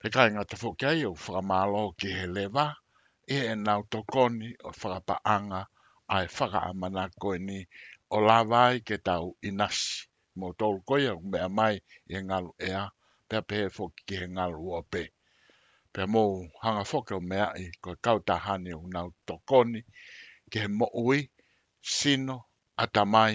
He kainga te who kia iau whakamalo ki he lewa, i he nau to koni o whakapaanga ai whakaamana koe ni o lawa ai ke tau i nasi, mo toru koe iau mea mai i he ngalu ea, pea pehe who ki he ngalu o pe. Pea mo hanga who ke o mea i koe kau ta hani o nau to koni ki he mo ui, sino, ata mai,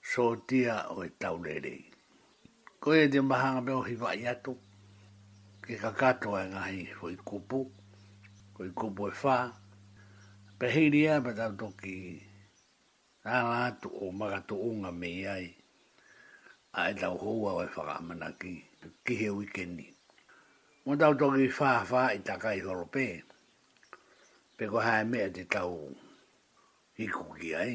Sotia o e tau rerei. Ko e te maha ngā reo hiwa i ato, ke ka katoa e ngahi whai kupu, whai kupu e wha, pe hiri a pe tau toki, a ngā atu o magato unga me iai, a e tau houa o e whakamana ki, ki he wikeni. Mo tau toki wha wha i ta kai horo pe, pe ko hae mea te tau i kuki ai.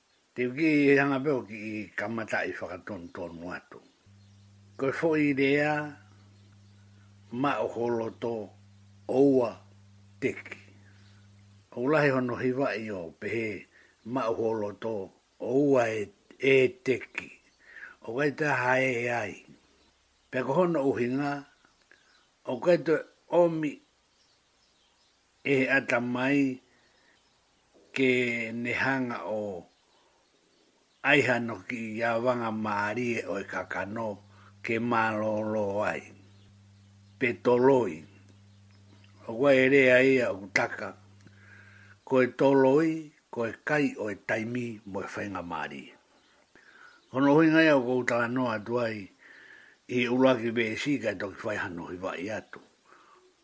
Te wiki i hanga pea hoki i ka mata i whakatonu tonu atu. Koe foʻi i reea ma o ko loto o ua teki. Kou lahi hono hiwa i o pehe ma o ko loto o ua e teki. O kai te aha e ai. Pea ko hono uhinga, o kai te omi E ata mai ke nehanga o Aihanoki i a wanga marie oi ka kano ke malolo ai. Te Toloi. O koe e rea ia oku taka, koe Toloi, koe kai oe taimi moe whainga marie. Kono hui ngai au kou tala noa atu ai i Uluaki BC kai toki whai hanohi wai atu.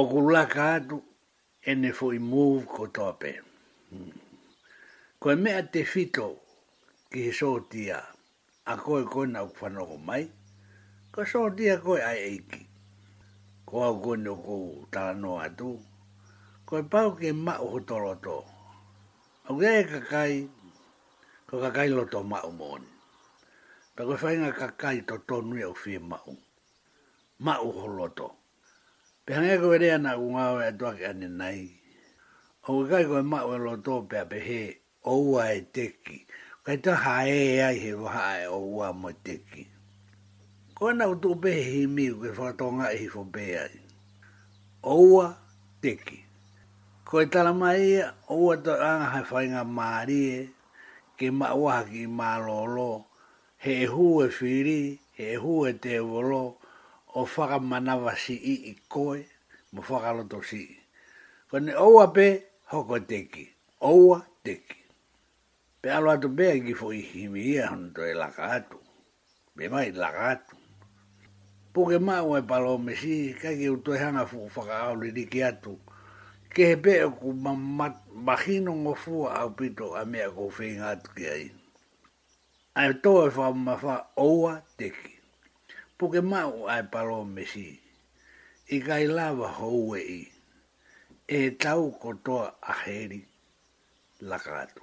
Oku laka atu e ne fo i move ko tope. Ko e mea te fito ki he sotia a koe koina oku whanoko mai, ko sotia koe ai eiki. Ko au koe no kou tala no atu, ko e pau ke mau ho to roto. Au ke e kakai, ko kakai loto mau moni. Pe koe whainga kakai to tonu i au fie mau. Ma u ho loto. Pe hange koe rea na u ngawe a tua ke ane nai. O ke kai koe ma u e loto pea pe he o ua e te ki. Kai ta ha e e ai he waha e o ua mo te ki. Koe na u tu pe he hi mi u ke whakatonga e hi fo pe ai. O ua te ki. Koe tara ma ia o ua to anga hai whainga ma rie ke ma ua haki i ma lo lo He hū e Whiri, he hū e Te Ewelo, o whakamanawa si i i koe, mo whakaroto si i. Kone oua pe, hoko te ki, oua te ki. Pe alo atu pe a ki fo i himi ia hon to e laka atu. Pe mai laka atu. Puke ma ua e palome si, ka ki u toe hanga fu whakaoli riki atu. Ke he pe o ku ma, ma, mahino ngofua au pito a mea ko whenga atu ki ai. Ae to e wha ma wha oua teki. Puke ma u ae palo me si. I kai lava hou e i. E he tau ko toa a heri. Laka atu.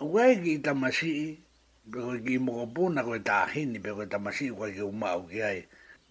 O koe ai ki i tama si i, pe koe ki i mokopuna koe tahini pe koe tama si i koe ki u ma u ki ai,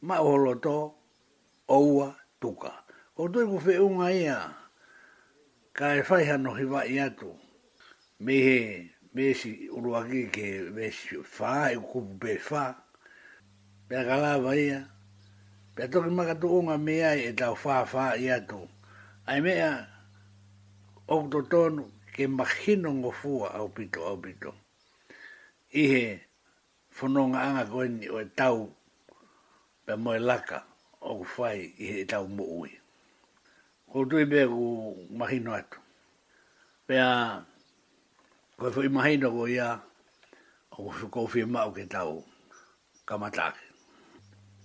Mai o roto o ua tuka. Ko toiku wheunga ia, ka e whai hano ki wai atu, me he vesi uruaki ki he vesi wha, he kupu pe wha, pea ka lawa ia, pea toki maka tu unga me ai e tau wha wha i atu, ai mea oku to tonu ke makino ngofua au pito au pito, i he Whanonga anga koe ni oe tau pe moe laka o ku whai i he tau mo ui. Ko tui pe ku mahino atu. Pea koe fo i mahino ko ia o ku whiko whi mao ke tau ka matake.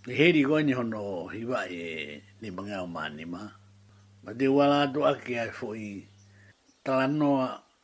Ni heri koe ni hono hiwa e ni mangeo ma ni ma. Ma te wala atu ake ai fo i tala noa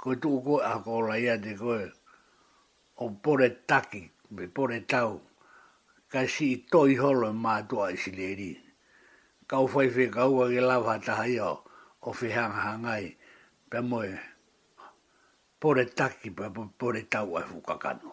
Koe tuku koe a kola ia te koe o pore taki me pore tau ka si i toi holo e mātua i sileri. Kau whai whe kaua ke love ha taha ia o whe hanga hangai pe moe pore taki pe pore tau ai whukakano.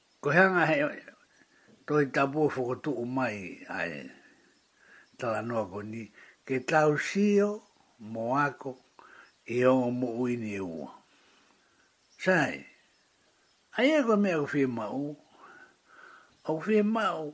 Ko hea nga he toi tapu whakatuu mai ai Talanoa-Koni ke tau sio mo ako i ongo mo uini e ua? Sai, aia koe me aku whie mau, aku whie mau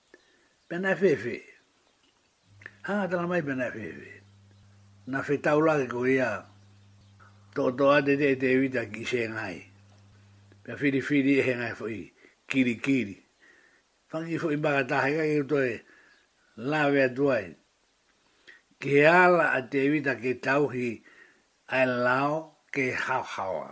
Pēnā e whēwhē. Hanga tana mai pēnā e whēwhē. Nā whetau lā ke kore ia tōtō ate te te wita ki se ngai. Pea whiriwhiri e he ngai fo i kiri kiri. Whaki fo i baka tahe kai ki uto e lawe atu ai. Ki he ala a te wita ke tauhi ai lao ke hawhawa.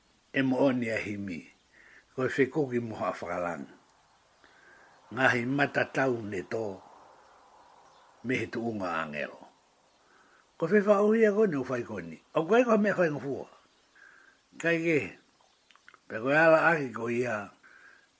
E moho ni a Himi, koe whe koki moho a Whakarangi. Ngahi matatau ne to, me he tuunga angero. Koe whe whaohia koe ni o whai koe ni, o koe koe mea whai ngofua. Kai ke, pe koe ala aki ko ia,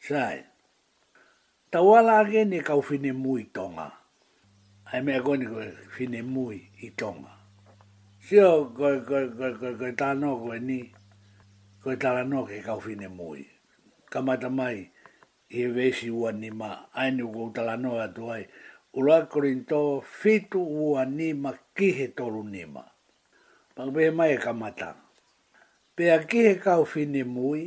Side. Taua la ake ni kau whine mu i tonga. I mea koe ni koe whine mu i tonga. Sio koe koe koe koe koe ta no koe ni koe tala no ke kau whine mu i. Ka mata mai i he vesi ua ni ma ai ni kou tala no atu ai. Ura korinto whitu ua ni ma ki he toru ni ma. Pakapehe mai e ka mata. Pea ki he kau whine mu i,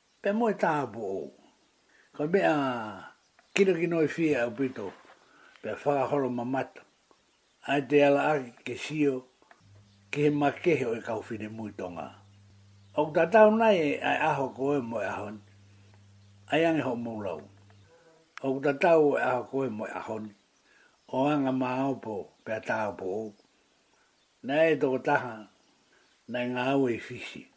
Te moe tāpu ou. Ka mea, Kirakinoewhie au pito, pea whakahoro ma mata, ai te ala ake ki Sio, ki he makehe o ekau whine mui to nga. Oku tatau nai ai aho ko oe moe ahoni, ai ange ho mou lau. Oku tatau oe aho ko oe moe ahoni, o anga maaopo pea tāpu ou. Nae toko taha, nai nga aue i whisi.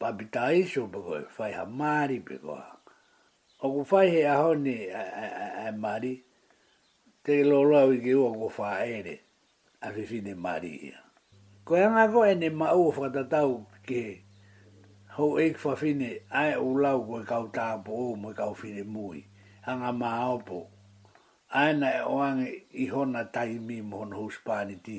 Papita iso pe koe, whai ha Maari pe koe ha. O ku whai he aho ni a Maari, te lolo au i ki ua ko wha ere, a whiwhine Maari ia. Koe anga koe e ne ma u whatatau ki he ho ik whawhine ae u lau koe kau taapo u me kau whine mui, anga maa opo. Aena e oange i hona taimi mo hona huspaani ti,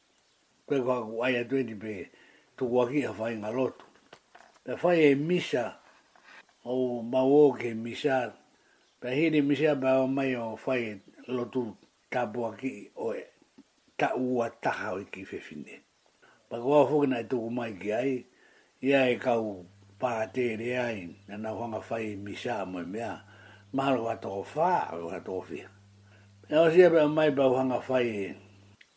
Koe koa ku aia tueti pe tuku aki a whai nga lotu. Pe whai e misa o mau o ke misa pe hiri misa pe awa mai o whai e lotu tapua ki o e ta ua taha o ki whewhine. Pa koa fuki na e tuku mai ki ai, ia e kau pa tere ai na na whanga whai e misa mo e mea, mahalo ka toko wha, ka toko whiha. Pe o sia pe o mai pa whanga whai e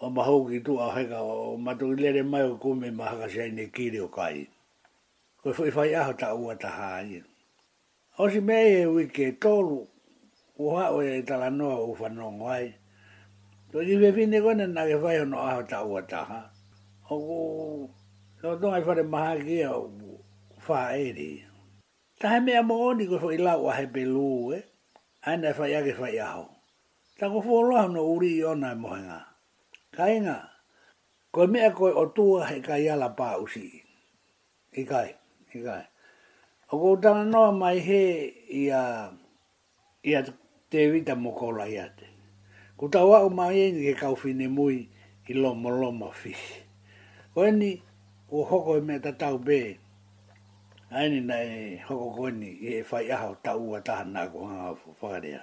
Kua maha hoki tō āheinga o Matokilere mai o kōmei ma Hakasia i nei kī reo ka i. Koe fo i whai aho ta ua ta ha i. Osi mea i he wiki e tōru o ha oia i tala noa u whanongo ai. Koe ki whewhine koe na nage whai hono aho ta ua ta ha. Oku no tonga i whare maha ki a u wha e ri. Tahe mea mo oni koe fo i lau ahe pe lū e. Aina e whai ake whai aho. Taku whoroa no uri i ona e mohenga. Kainga, koe mea koe o tua he kaiala pa usi. I kai, i kai. O kou tana noa mai he i a i a Tevita mo kou la iate. Ku tau au mai e ni ke kau fine mui i lomo lomo fish. Koe ni ua hoko he mea tatau be ae ni na e hoko koe ni i he fai aha o ta ua taha na ku hanga whakarea.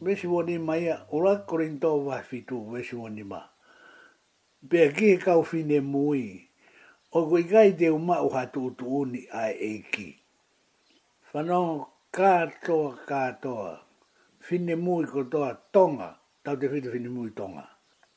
Wesiwoni maia, Ora Korinto Wafi tu Wesiwoni ma. Pea ki he kau fine mui, o ko ika i te uma uha tuutuuni ae e ki. Whano ka toa ka toa, fine mui ko toa tonga, tau te whitu fine mui tonga.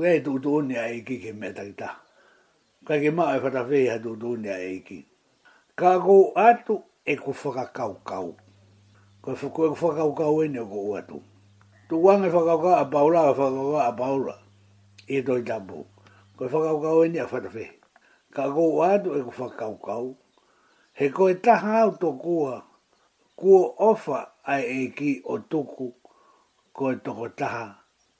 Koe ai tō tōne a Eiki ki mea takita. Kai ke mao e whatawhehia tō tōne a Eiki. Ka ako atu e ko whakakaukau. Koe koe ko whakaukau e ne ko uatu. Tu wang e whakauka a Paula a whakauka a Paula. E toi tapu. Koe whakaukau e ne a whatawhe. Ka ako atu e ko whakaukau. He koe taha au to kua. Kua ofa ai Eiki o tuku koe toko taha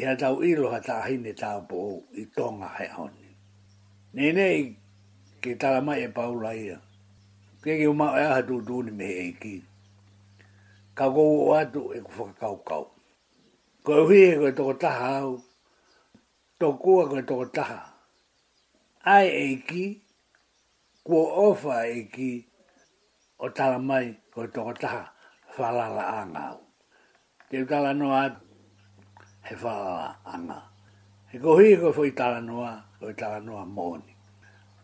I a tau iloha tahine taopo ou i tonga hai aone. Nei nei ke tala mai e Paula ia. Ke ki umau e aha tutuni me he eiki. Ka kou o atu e ku whakakau kau. Koe uhi he koe toko taha au. Tokua koe toko taha. Ai eiki. Kua owha i ki o tala mai ko toko taha whalala anga au. Te utala noa atu he whalala anga. He kohi i koe whoi tala noa, whoi tala noa moni.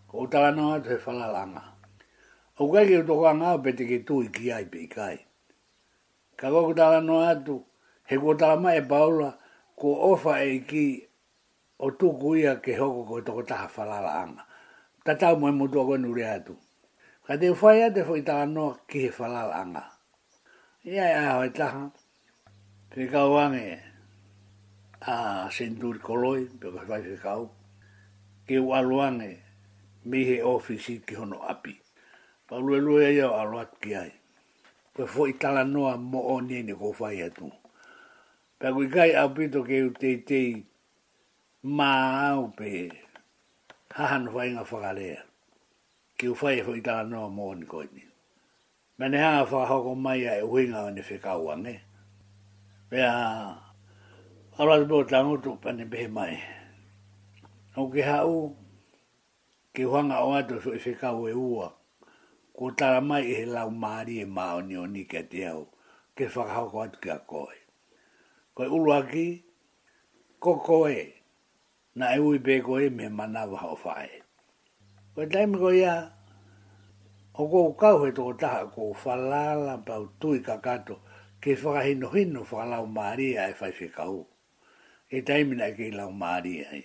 Ko utala noa atu he whalala anga. O kai ki o toko anga au pete ki tui ki ai pe i kai. Ka koe kutala noa atu, he kua tala mai e Paula, kua owha i ki O tuku ia ke hoko ko toko taha whalala anga. Ta tau mai mo tua koe nu rea atu. Ka te whai a te whai taha noa ki he whalala anga. Ia e aho he taha, ke kau ange a Senturi Koloi pe ko he whai ke kau, ke u alo ange me he ofisi ki hono api. Ka lue lue ia o alo atu ki ai. Koe fo i tala noa mo o ni nei ko whai atu. Ka kui kai a Pito kei u teitei ma au pe haha no whainga whakarea ki u whai e whai ta no mo ni koi ni. Me ne hanga whakahoko mai a e uhinga o ni whekau ange. Pe a aura te po tango tu pa ni behe mai. Au ke ha u Kei whanga o ato so i whekau e ua, kua tara mai i he lau mārie māonioni ki a te au, kei whakahoko atu ki a koe. Koi uluaki, ko koe, na e ui pē koe me he manawaha o whae. Koi taimi ko ia, o kou kau he toko taha kou whalaala pau tui kakato kei whakahinohino whakalau mārie ai whai whekau, kei taimi na e kei lau mārie ai.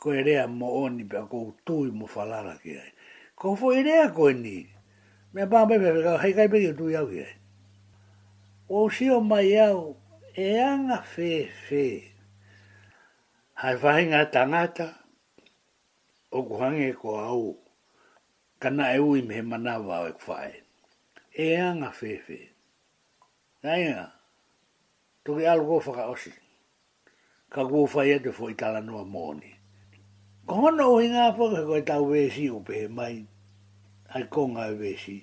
Koe rea mo oni pea kou tui mo whalara ki ai. Ko foi rea koe ni, mea pa me pea hei kai peki tui au ki ai. Ua usio mai au e anga whewhe hai whahinga tangata okuhange ko au ka nae ui me he manawa au e kuwhae. E anga whewhe. Kainga. Toki aloko whakaosi. Ka kua whai atu fo i tala noa moni. Ko hono o hinga apo ke koe tau vesi o pehe mai. Ai ko nga e vesi.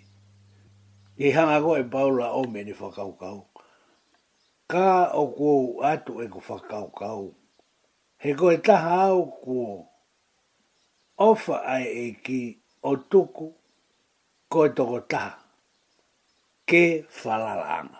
Ki hanga koe paula o me ni whakau kau. Ka o kuo atu e ku whakau kau. He koe taha au kuo. Ofa ai e ki o tuku koe toko taha. Ke whalala anga.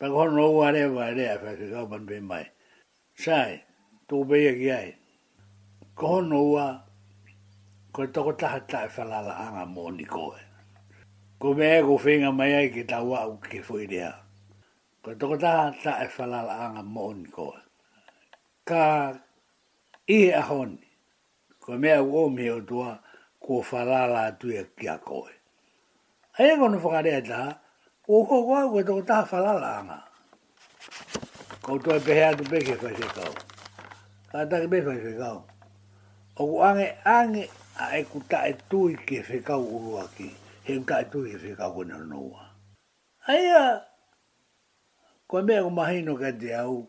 Whakahono ua rewa rea whakakaupatu e mai. Sai, tōpeia ki ai. Ko hono ua, ko toko taha tae whalala anga mōni koe. Ko mea e ko whenga mai ai ki tau au ki whoirea. Ko toko taha tae whalala anga mōni koe. Ka ihe a honi. Kua mea u omihe o tua, Kua whalaala atu ia ki a koe. Aia koe na whakarea te taha, Kua uko koe au koe toko taha whalaala anga. Koutou e pehea atu peke whai whekau. Ka taki me whai whekau. Oku ange ange a e ku tae tui ke whekau urua ki. He ku tae tui ke whekau koe na noa. Aia, kua mea u mahino ke te au,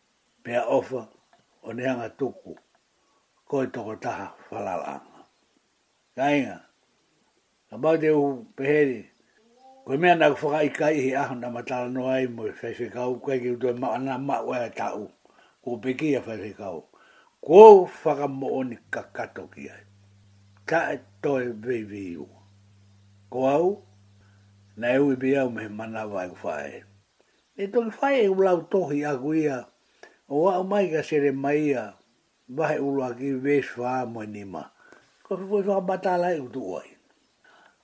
Pea ofa o neanga tuku koi toko taha whalaranga. Kainga, ka mau te uhu peheri, koe mea naku whakaika ihi aho na matara noa ai moe whaiwhai kau kai ki utoe ma ana ma oe a ta u, ko peki a whaiwhai kau, kou whakamooni ka kato ki ai. Tae toe veivi i u. Ko au, na e uipi au me he manawa e whae. I toki whai e ulau tohi aku ia, o au mai ka sere mai ia, wahe ulua ki vese wha moe ni ma. Ko whi wha mata lai utu oi.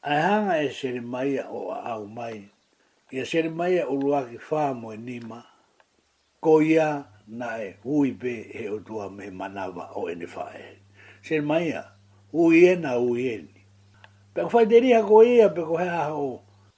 Ai hanga e sere mai ia o a au mai, ia sere mai ia ulua ki wha moe ni ma, ko ia na e hui be he utua me manawa o ene wha e. Sere mai ia, hui e na hui e ni. Pe ko whai te riha ko ia pe ko he aha o.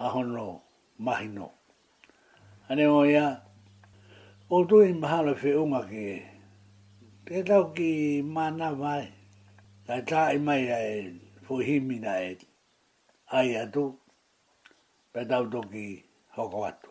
a hono mahi no. Ane o ia, o tu i mahalo whi unga ki e. Te tau ki mana vai, kai ta i mai a e fo himina e. Ai a tu, pe tau to ki hoko atu.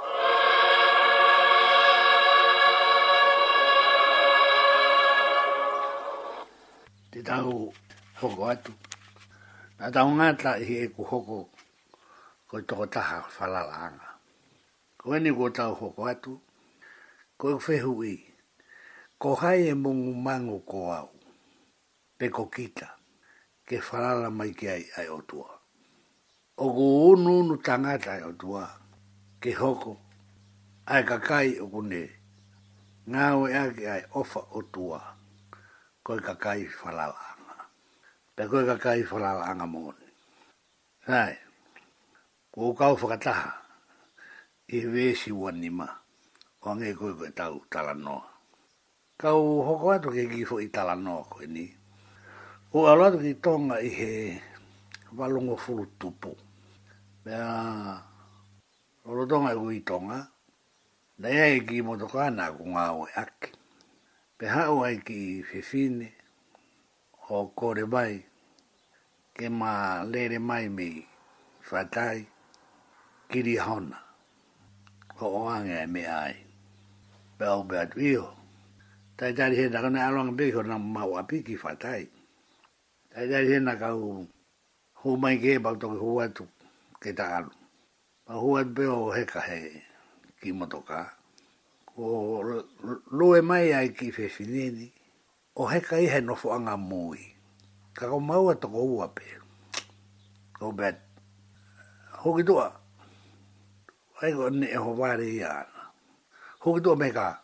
Te tahu hoko atu. Na tau ngata i he ku hoko ko toko taha whalalanga. Ko eni ko tau hoko atu. Ko e whehu i. Ko hai e mungu mangu ko au. Peko kita, ke wharara mai ki ai, ai o tua. O ku unu unu tangata ai o tua, ke hoko, ai ka kai o ku ne, nga we ake ai ofa o tua, koe ka kai wharara anga. Pe koe ka kai wharara anga moni. Sae, ku ukau whakataha, i wesi wa nima, wa nge koe koe tau tala noa. Kau hoko atu ki ki fo i tala noa koe ni. Ko alo atu ki tonga i he walongo fulu tupu. Mea roro tonga iku i tonga. Nei ai ki motokana ko nga oe aki. Peha oe ki fifine. Ko kore mai, ke ma rere mai mi whatai, kiri hona, ko oange e mea ai, pe au mea atu, Iho, tai tari hena ka nai aroanga pe iho na mau api ki whatai. Tai tari hena ka u hu mai ke pa toki hu atu ke ta aru. Pa hu atu pe o heka he ki motoka, ko lue mai ai ki whewhineni, Ko Hekai he nofo anga moe. Ka ko maua toko uape. Ko Bad. Hoki toa. Wai ko ne e ho ware i ana. Hoki toa me ka.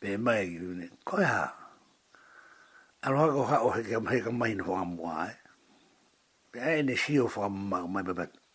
Pe mai ki ne. Ko e ha. Aroha ko ha o heke am heka mai no wha mua e. Pe ai ne si o wha ma mai Bad.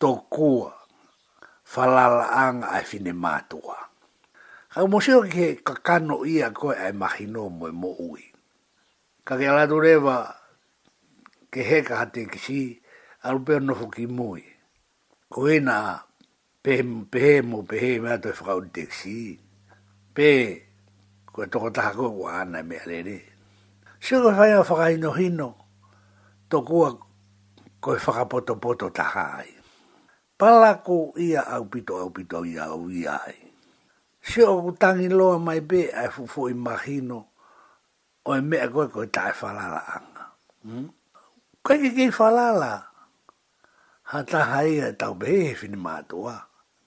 Tō koa, Falala anga ai whine mātoa. Ka mosio ki he ka kano ia koe ai mahi nō moe mō ui. Ka ke alato rewa, ke he ka hate ki si, arupeo nofo ki mui. Ko ina a, pehe mō pehe mō pehe i mea toi whakauri te ki si. Pē, kua toko taha koe kua ana i mea rere. Sio ka whai a whakahino hino, tō koa, Koe whakapotopoto taha ai. Palako i a au pito au pito i a au i a ai. Sio oku tangi loa mai be ai fu fo i mahino o e mea koe koe tae whalala anga. Hm? Koe ke kei whalala ha taha ia e tau be he he whini mātua.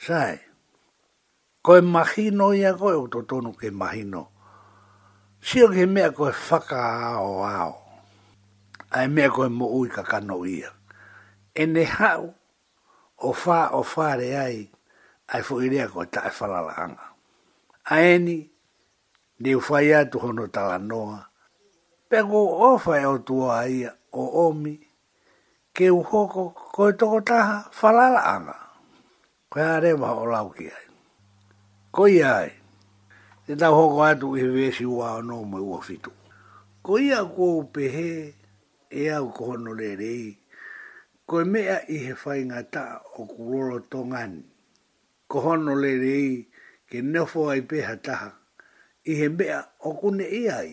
Sae. Ko e mahino ia koe o to tonu ke mahino. Sio ke mea koe whakaao ao. A e mea koe mo ui ka kano ia. E ne hau, o wha o whare ai, ai fo i rea koe tae whalala anga. A eni, niu whai atu hono tala noa, pea ko o whai o tua a ia o omi, Ke uho ko koe toko taha whalala ana, koe a re waho lau ki ai. Ko ia ai, Te tau hoko atu i he wesi ua ono me ua fitu. Ko ia kou pehe e au ko hono rerei, koe mea i he whainga ta o ku roro tonga ni, ko hono rerei ke nofo ai peha taha i he mea o kune i ai.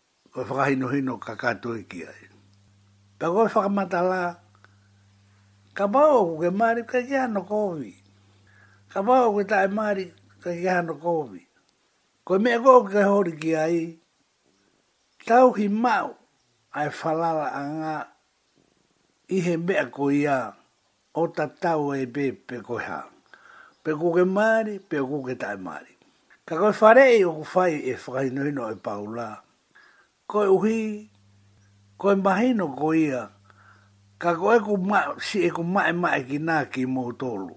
Koe whakahinohino ka kato iki ai. Ka koe whakamata la, ka pau oku ke mari ka ki ano kovi. Ka pau oku tae mari ka ki ano kovi. Koe mea koe oku ke hori ki ai, tau ki mau ai falala a nga i he mea ko ia O ta tau e be pe koe ha. Pe koke maari, pe o koke tae maari. Ka koe whare i oku whai e whakahinohino e Pau la. Koe uhi, koe mahi no ko ia, ka koe ku ma, si e ku mae mae ki na ki mou tolu.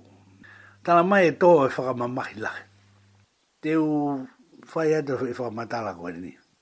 Tana mai e to e whakamamahi lahi. Te u whai atu e whakamatala koe ni.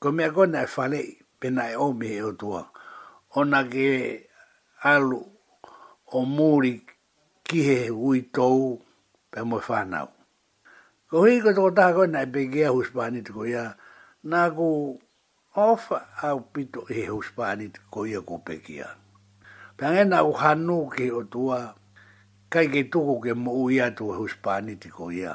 Ko mea kona e whare i, pena e omi e o toa, ona ke alu o muri ki he hui tou pe moe whanau. Ko hui ko toko taha kona e peke a Huspanit ko ia, na ku ofa au pito i he Huspanit ko ia ko Pekia. Pe angena ku hanu ki he o toa, kai ke tuku ke mo ui atu he Huspanit ko ia.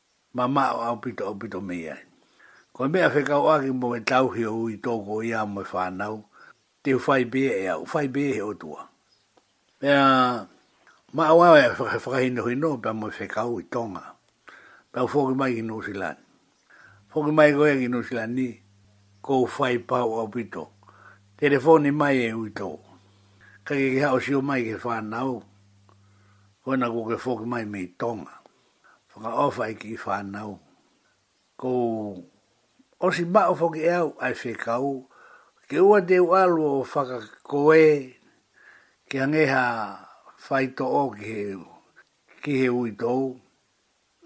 Mamao au pito au pito me ia. Ko e mea whekaoaki mo e tauhi o ui toko i a moe whanau, te u whai be e au, whai be he o tua. Pea ma au e whakahino hino pea moe whekau i tonga. Pea u whoki mai ki Nusilan. Whoki mai koe ki Nusilan ni, ko u whai pau au pito. Telefoni mai e ui toko. Kai ke keha o sio mai ke whanau, koe na ko ke whoki mai me i tonga. whakawhai ki whanau. Ko Osi Ma'u whoki e au ai whekau, ke ua te ua alua o whaka ko e, ki a ngeha whai to o ki he, ki he ui tou.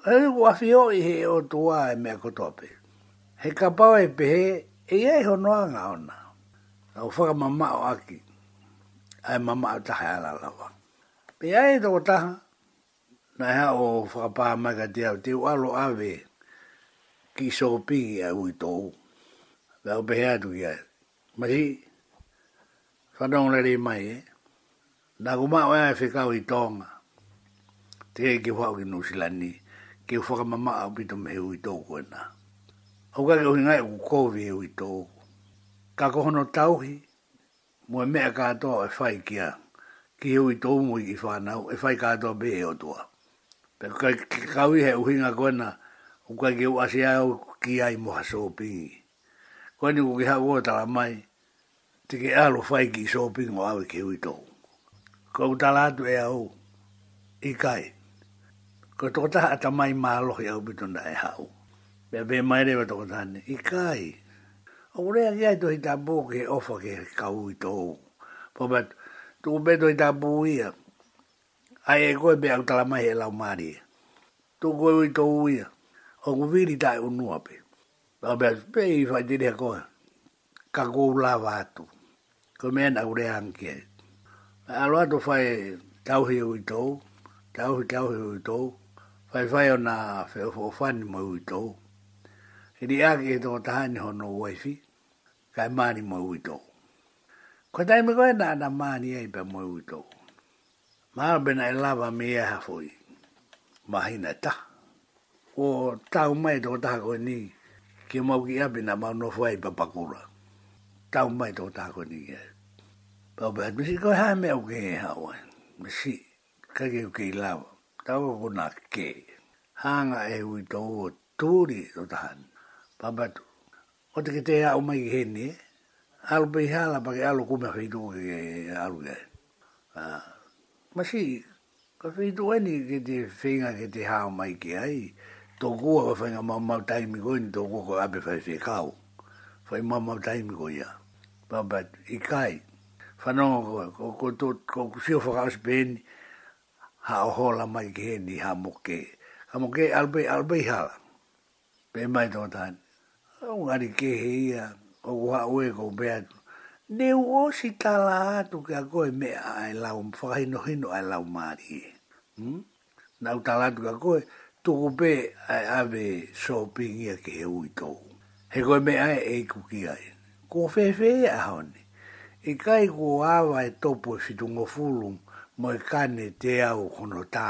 E ui kua whio i he o tua e mea kotope. He kapau e pehe, e ia i honoa nga ona. Ka u whaka mamao aki, ai mamao taha e ala lawa. Pe ai e toko taha, Na hea o whakapā mai ka te au teu alo awe ki sopi ki a ui tou. Ka au pehea atu ki a, Masi, whanong rere mai e. Na ko mau ea e whekau i Tonga, te kei ki whao ki Nusilani, kei whakamama au pito me he ui tou koe na. Au ka ke uhi ngai ku kovi e ui tou. Ka kohono tauhi, Mua mea katoa e whai ki a, ki au i to umu i ki whanau, e whai katoa be e otua. Pe ka, ki kau i he uhinga koe na, u kai ki u asi ai au ki ai mo ha soping i. Koe ni ku ki ha uo tala mai, tiki e alo whai ki soping o au i ki u i to umu. Ka utara atu e au, I kai. Ko toko taha atamai mālohi au me tona e hau. Me pē mai rewa toko taha nei, I kai. Oku rea ki ai to hitāpū ki he owha ki he kahu i to ū. Whawhatu, tuku pē to hitāpū ia, ai e koe pē aku tara mai he lau mārie. Tuku koe ui to ū ia, oku whiri tae unua pē. Whawhatu, pē i whaitiri a koe, Ka kou lawa atu. Ko mēnā u rea anke ai. Ka aroha to whai tauhi ui tou, tauhi tauhi ui tou, whai whai o nā wheofo whani mo ui tou. I ri ake he toko taha ni hono waifi, kai māni mo ui tou. Ko taimi koe nā nā māni ai pea mo ui tou. Mābena e lawa me ia ha fo i. Mahina ta. Ko tau mai to ta ko ni. Ki mau ki abina mau no fai pa pakura. Tau mai to ta ko ni ia. Pau pa tu si ko ha me o ke ha wa. Si ka ke ke lawa. Tau ko na ke. Hanga e ui to o turi to ta han. Pabatu. Ko te kete a Oma i Heni, alo pei ha la pake alo kume fei to ke alu ya. Ah, masi ka fei to ni ke te fei nga ke te ha Oma i ke ai. To ku ka fei nga mau mau tai mi ko ni to ku ko ape fei fei kau. Fei mau mau tai mi ko ya. Pa pa i kai. Fano ko ko ko to ko ku sio fa ka spe ni ha ho la mai ke ni ha mo ke. Ka mo ke alo pei alo pei ha la. Pei mai tō tāne. Engari kē he ia, ko ko Haʻoe ko mea atu, Ne u osi tala atu ki a koe me ae lau whakahinohino ae lau mārie. Hm? Na u tala atu ki a koe, tuku pē ae awe sōpīngia ki he ui tōu. He koe me ae e ikuki ai. Kua whēwhē ia e Haone. I kai kua wawa e topu e whitungafulu mo e kane te au hono tā.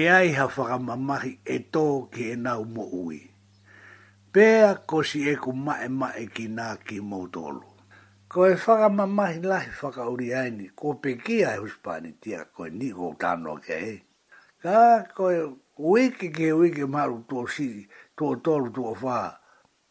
E ai ha whakamamahi e to ki e nau mo ui. Pea ko si eku mae mae ki na ki mou tolu. Ko e whakamamahi lahi whakauri ai ni ko pe ki ai huspani tia koe ni ko ta noa ke he. Ka ko e wiki ki he wiki maru to si, to tolu to wha,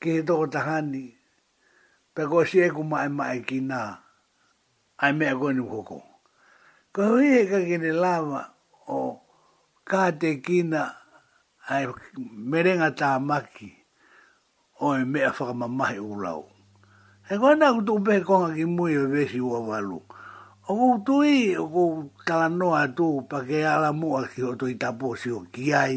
ki he toko tahani, pea koe si e kumaemae ki na ai mea koe nu koko. Ko hui he kakene lawa o ka te kina ai merenga ta maki o e mea whakamamahi u rau. He koe na ku tu pehe konga ki mui o vesi ua walu. O ku tui o ku talanoa tu pake ala mua ki ho tui tapo si o ki ai.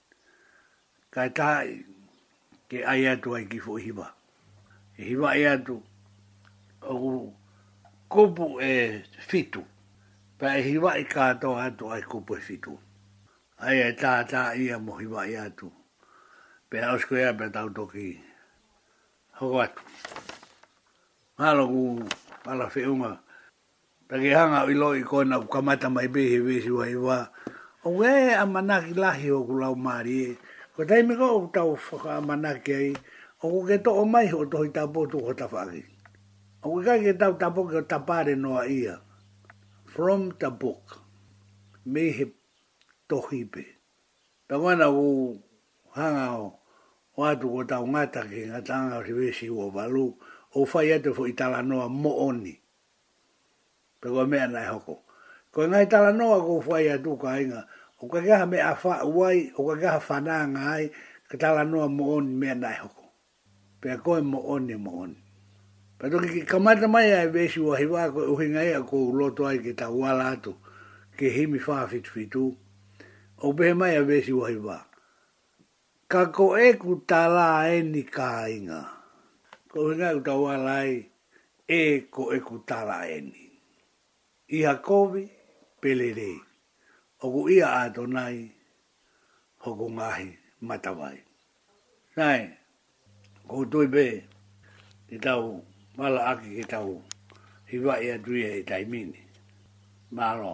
Kai tā ke ai atu ai ki fo hiwa. E hiwa e atu oku kupu e fitu. Pea e hiwa i katoa atu ai kupu e fitu. Ai e tā tā ia mo hiwa i atu. Pea osko ia pea tau toki hoko atu. Ngā loku ala whiunga Takehanga i lo i koina ku kamata mai be he vesi wa i wa o we a manaki lahi o ku lau mari e ko taimi ko o ku tau whaka a manaki ai o ku ke to o mai o tohi tapo tu ko tawhaki o ku kai ke tau tapo ke o tapare no a ia from the book me he tohi be ta koina ku hanga o o atu ko tau ngata ke ngata anga o si vesi wa valu o whai atu fo i tala noa mo oni. Pe koe mea na e hoko. Koe ngai tala noa kou whai a tu kainga, o kake aha me a wha uai, o kake aha whananga ai, ka tala noa mo oni mea na e hoko. Pea koe mo oni mo oni. Pe toki ki kamata mai a Evesu wa hiwa koe uhi ngai a kou loto ai ki ta uala atu, ki himi wha whitu whitu, o pehe mai a Evesu wa hiwa. Ka ko eku ta la e ni ka inga. Ko hinga eku ta wa lai e ko eku ta la e ni. I ha kovi, pele rei. Oku ia a to nai, hoko ngahi, matawai. Nai, ko u tui be, ki tau mala aki ki tau hiwa ia tuie e taimini. Malo.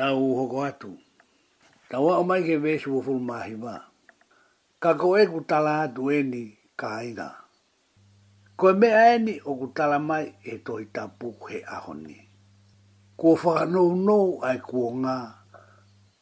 Tāu hoko atu. Ka wao mai ke me sua fulu mahi ma. Ka ko e ku tala atu e ni ka ina. Ko e mea e ni o ku tala mai he tohi tapu he aho ni. Kua whakanou nou ai kua nga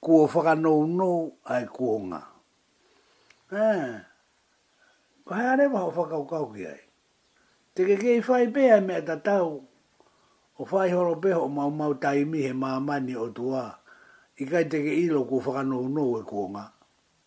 Kua whakanounou ai ko nga. Aa, ko haere waha o whakaokauki ai. Te keke i whai pea e mea ta tau o whai horopeho o maumau taimi he mamani o tua i kai teke ilo kua whakanounou e ko nga.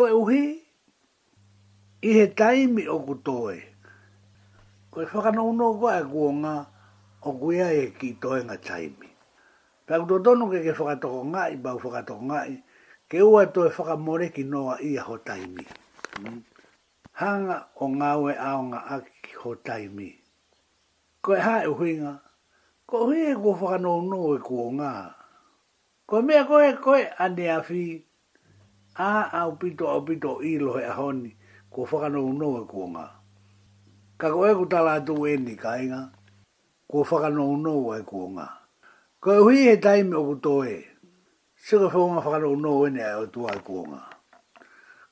Koe uhi i he taimi oku toe. Koe whakanau no koe a kuonga o kuia e ki toenga taimi. Takuto tonu ke ke whakatoko ngai bau whakatoko ngai ke ua toe whakamoreki no a ia ho taimi. Hanga o ngaue aonga aki ki ho taimi. Koe hae uhinga, koe uhi e kua whakanau no e kuonga. Kua mea koe, koe a Neafi, a au pito, au pito, i lohe a Honi, kua whakanounou e koa nga. Ka koe ku tala atu enei kainga, kua whakanounou ai koa nga. Kua uhi he tai me oku toe, sio ka whonga whakanounou enei ai o tua e koa nga.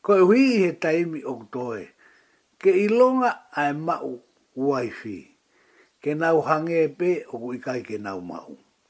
Kua uhi i he taimi oku toe, ke ilonga ae mau waifi, ke nau hange pe oku ikai ke nau mau.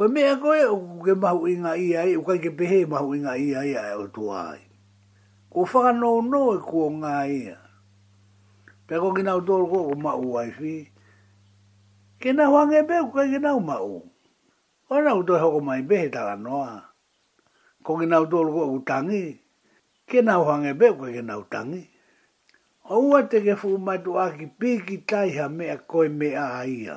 Kua mea koe, ke mahu i nga i ai, ukai ke pehe i mahu i nga i ai a o tua ai. Kua whakanoo noo e kua nga ia. Pea ko kina o toro koe ko ma u ai fi. Ke na hua nge pe ukai ke na u ma u. Wa na u toi hoko mai pe he tala noa. Ko kina o toro koe ku tangi. Ke na hua nge pe ukai ke na u tangi. O ua te ke fu ma tu a ki pi ki tai ha mea koe me a ia.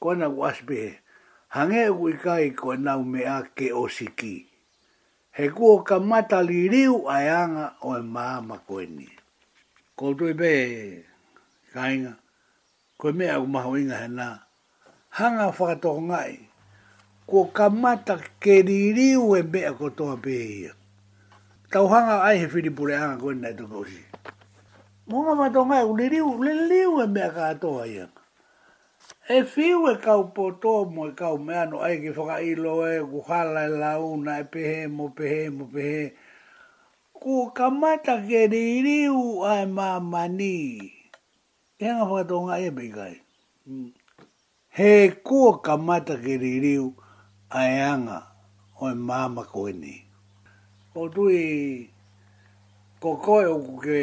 Koina ko Asbehe, Hange aku i kai koe nau me ake o Siki. He kuo ka mata li riu ae anga oe maa ma koe ni. Ko Doibe, Kainga, koe me aku maha o inga he na, hanga whakatohongai, kuo ka mata ke li riu e mea ko toa pehia. Tau hanga ai he whiripure anga koe nei toke o Siki. Mo nga whakatohongai ku li riu, li riu e mea ka toa i anga. He whiu e kaupoto, mo e kau mea no ai ki whakailo e ko Carlyle la una e pehe mo pehe mo pehe ko kamata ke ririu ai ma mani he anga whakatonga ia be kai he ko kamata ke ririu ai anga oi mama koe ni o tui ko koe o ke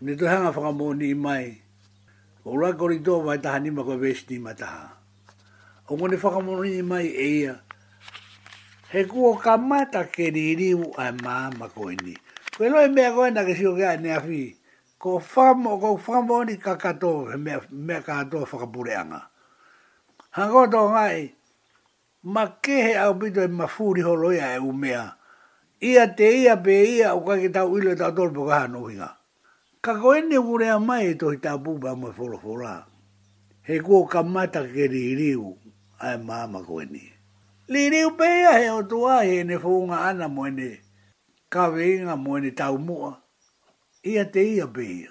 Ni to hanga whakamoni mai ko Ragori to vai taha ni ma ko Vesti ma taha. O ngone whakamoni mai e ia he kuo ka mata ke ri ri u ai ma ma ko ini. Ko elo e mea koe na ke sio ke ai ne awhi ko whakamo ko whakamoni ka ka to he mea mea ka to whakapureanga. Hango to ngai Ma ke he au pito e ma furi horo ia e umea, ia te ia pe ia o kake tau ilo e tau tolu po kaha no winga. Ka koeni o kurea mai e tohi tau pu pa mo folo fola. He kuo ka mata ke ririu, ae ma ma koeni. Ririu pe ia he o tua e ne fonga ana mo ene kawe inga mo ene tau mua. Ia te ia behi.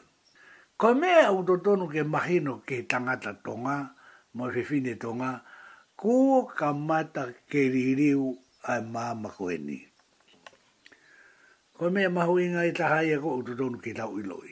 Ko mea uto tonu ke mahi no ke tangata tonga, mo whiwhine tonga, ko ka mata ke ririu ai ma ma koe ni. Ko mea mahuinga e taha ia ko uto tonu ke tau iloi.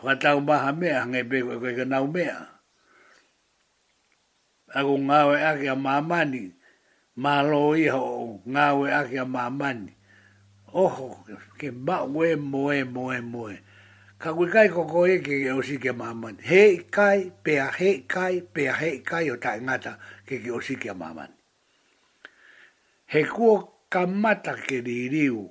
Whakatau maha mea hange pe koe koe kena umea. Ako ngawe ake a mamani, malo iho ngawe ake a mamani. Oho, ke mau e moe moe moe. Ka kui kai koko eke ke osi ke mamani. He i kai, pe a he i kai, pe a he i kai o tae ngata ke ke osi ke mamani. He kuo ka mata ke ririu.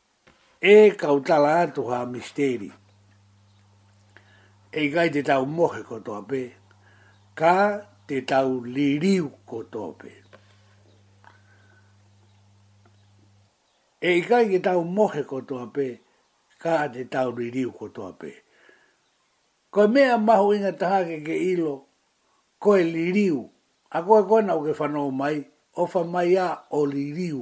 E kau tala atu ha misteri. E kai te tau mohe ko toa pe, ka te tau liriu ko toa pe. E kai te tau mohe ko toa pe, ka te tau liriu ko toa pe. Ko mea mahu inga taha ke ke ilo, ko e liriu, a koe koe na o ke whanau mai, o wha mai a o liriu.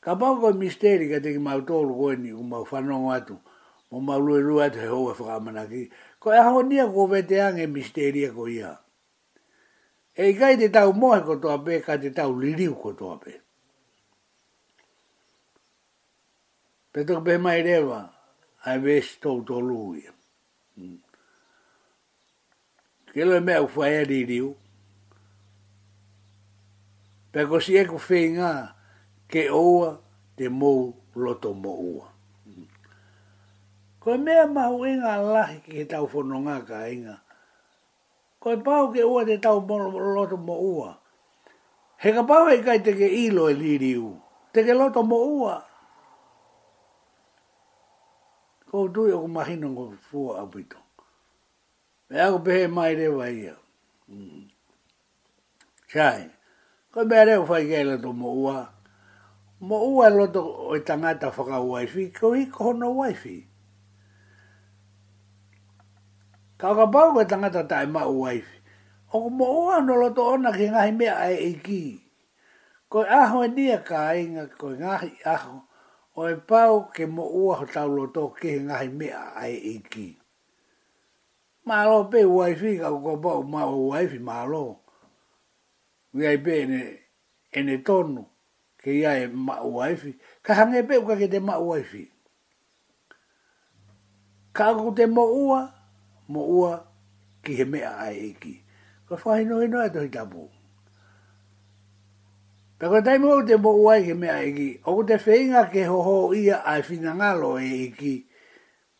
Ka pau koe Misteri kia teki mau tōru koe ni ko mau whanonga atu mo mau ruerue atu he hou e whakamanaki koe ahonia ko Weteang e Misteri e ko ia E ika i te tau mohe ko toa pe ka te tau ririu ko toa pe Pe toki pehe mai rewa I wish tou tolu ia. Kilo mea uwha e ririu. Pea ko si eku wheinga ke oua te mou loto mo ua. Ko mea mahu inga lahi ki he tau whono ngā ka inga. Ko e pau ke ua te tau mo loto mo ua. He ka pau e kai te ke ilo e ririu. Te ke loto mo ua. Ko tui o kumahino ko fua apito. Me ako pehe mai rewa ia. Mm. Shai. Ko mea reo whai kei loto mo ua. Mo ua loto o i tangata whaka waifi, ko hi kohono waifi. Ka ka pau ko tangata tae ma waifi. O ko mo ua no loto ona ki ngahi mea ai i ki. Ko i aho e nia ka inga ko i ngahi aho. O e pau ke mo ua ho tau loto ki ngahi mea ai i ki. Malo pe wifi ka ko pa o ma wifi malo we ai pe ne e ne tonu ke ia e ma wifi ka hanga e pe uka ke te ma wifi ka ko te mo ua mo ua ki he mea ai e ki ka fa hino hino e to i tapu pe ko tai mo te mo ua ke mea e ki o te whenga ke ho ho ia ai fina ngalo e ki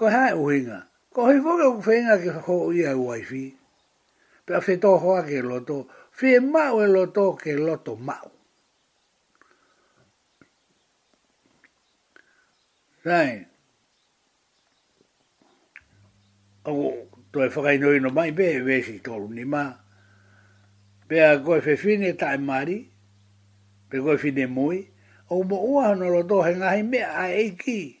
Ko hea e uhinga? Ko hui foki oku whenga ki whakauia e Waifi. Pea whe to hoa ke loto, whe mau e loto ke loto mau. Sae. Ako to e whakaino ino mai be e vesi tolu ni ma. Pea koe whe fine tae mari, pe koe fine mui, o mo ua hono loto he ngahi mea a eiki.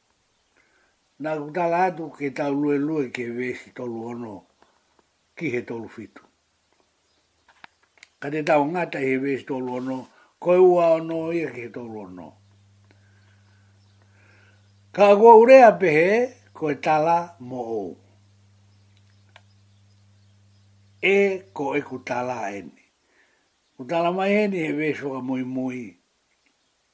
Na ku tala atu ke taunuenue ke vesi tolu ono ki he tolu fitu. Ka te tau ngata he vesi tolu ono, koe ua ono ia ki he tolu ono. Ka kua urea pehe, koe tala mo o. E ko e ku tala eni. Ku tala mai eni he vesi waka mui mui,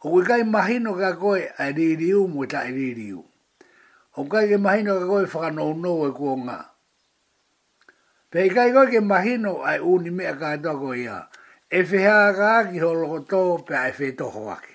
Ko koe kai mahino ka koe ai ririu mo ta ai ririu. Ko kai ke mahino ka koe whaka no no e ko nga. Pe kai koe ke mahino ai uni me a ka to ko ia. E wheha ka ki ho loko to pe ai whe to ho aki.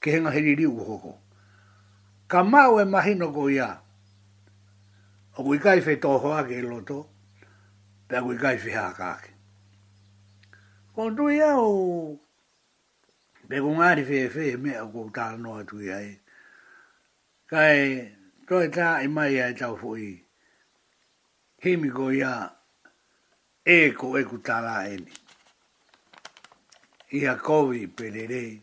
Ki hinga he riri ua hoko. Ka mau e mahina ko ia. O kui kai whe toho ake i loto, pea kui kai whe haka ake. Ko tui au, pe ko ngari whe whe mea ko ta noa tui ai. Kai toi ta i mai ai tau fo i. Himi ko ia e ko e ku tala eni. Ia kovi pe rerei.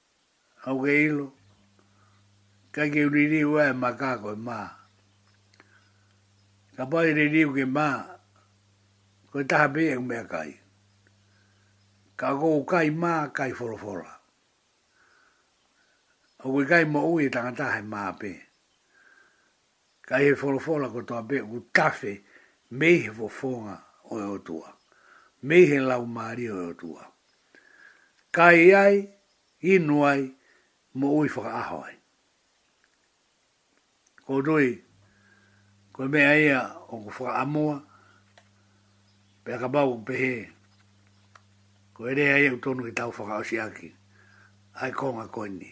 Aoke ilo, kai ke uri riu ae ma ka koe ma. Ka pai re riu ke ma, koe taha pe e umea kai. Ka ko kai ma, kai forofola. Aoke kai mo ui e tangata hai ma pe. Kai he whorowhora ko toa be u tawhe mei he whowhonga o e otua, mei he lau maari o e otua. Kai ai, inu ai, mo ui whakaaho ai. Ko Rui, ko mea ia o ko whakaamua, pea ka mau pehe, ko e rea ia u tonu ki tau whakaosi aki, ai konga koe ni.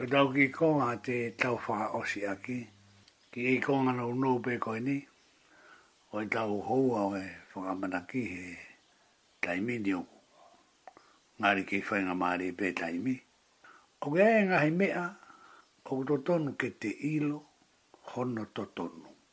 Ko tāku ki konga te tau whakaosi ake, ki i konga nō nō pē koinei, o i tāku hou au e whakamanaki he taimi ni oku. Ngāri kei whai ngā mārie pē taimi. O ke ai ngahi mea, oku to tonu ke te ilo, hono to tonu.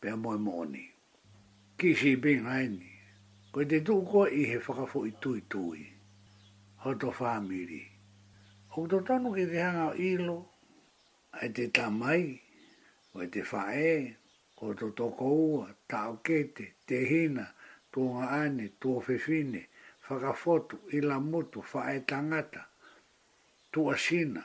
Pea moe moni. Ki si bing haini. Koi te tuku koe i he whakafo i tui tui. Hau to whamiri. Oku to tonu ki te hanga o ilo. Ai te ta mai. Wai te wha e. Ko to toko ua, ta o kete, te hina, tuo nga ane, tuo whewhine, whakafotu, ila mutu, wha e tangata. Tua sina.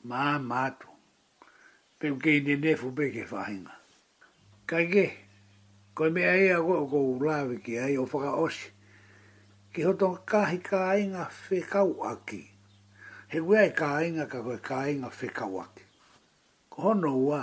Mā mātou. Tau kei nene fupe ke whahinga. Kai ke, koe me ai a koe o kou lawe ki ai o whakaosi. Ki hoto kahi kāinga whekau aki. He kuia e kāinga ka koe kāinga whekau aki. Ko hono ua,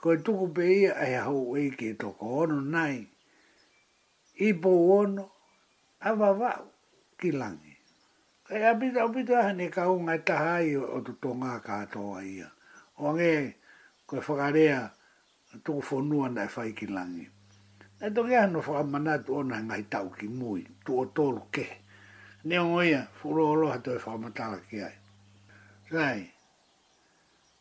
Ko e tuku pe ia e aho wei ke to ko ono nai i po ono a vavau ki langi. Kai a pita o pita a ne ka unga e taha ai o to to nga ka to a ia. O nge ko e whakarea tuku fonu ana e whai ki langi. Na to ke ano whakamana atu ono he ngahi tau ki mui, tu o tolu ke. Ne ongo ia, furu oloha to e whakamatala ki ai. Sai.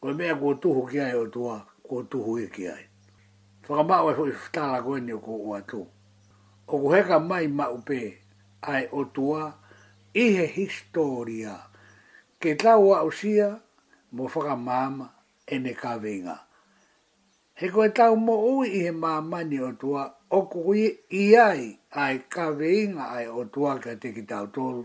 Koe mea kua tuhu ki ai o tu a, kua tuhu i ki ai. Whakamaoe fo i whtala koe ni o ko o a tu. O ku heka mai ma upe ai o tu a, i he historia. Ke tau a usia, mo whakamama, e ne ka vinga. He koe tau mo ui i he mamani o tu a, o ku i ai ai ka vinga ai o tu a kia te ki tau tolu,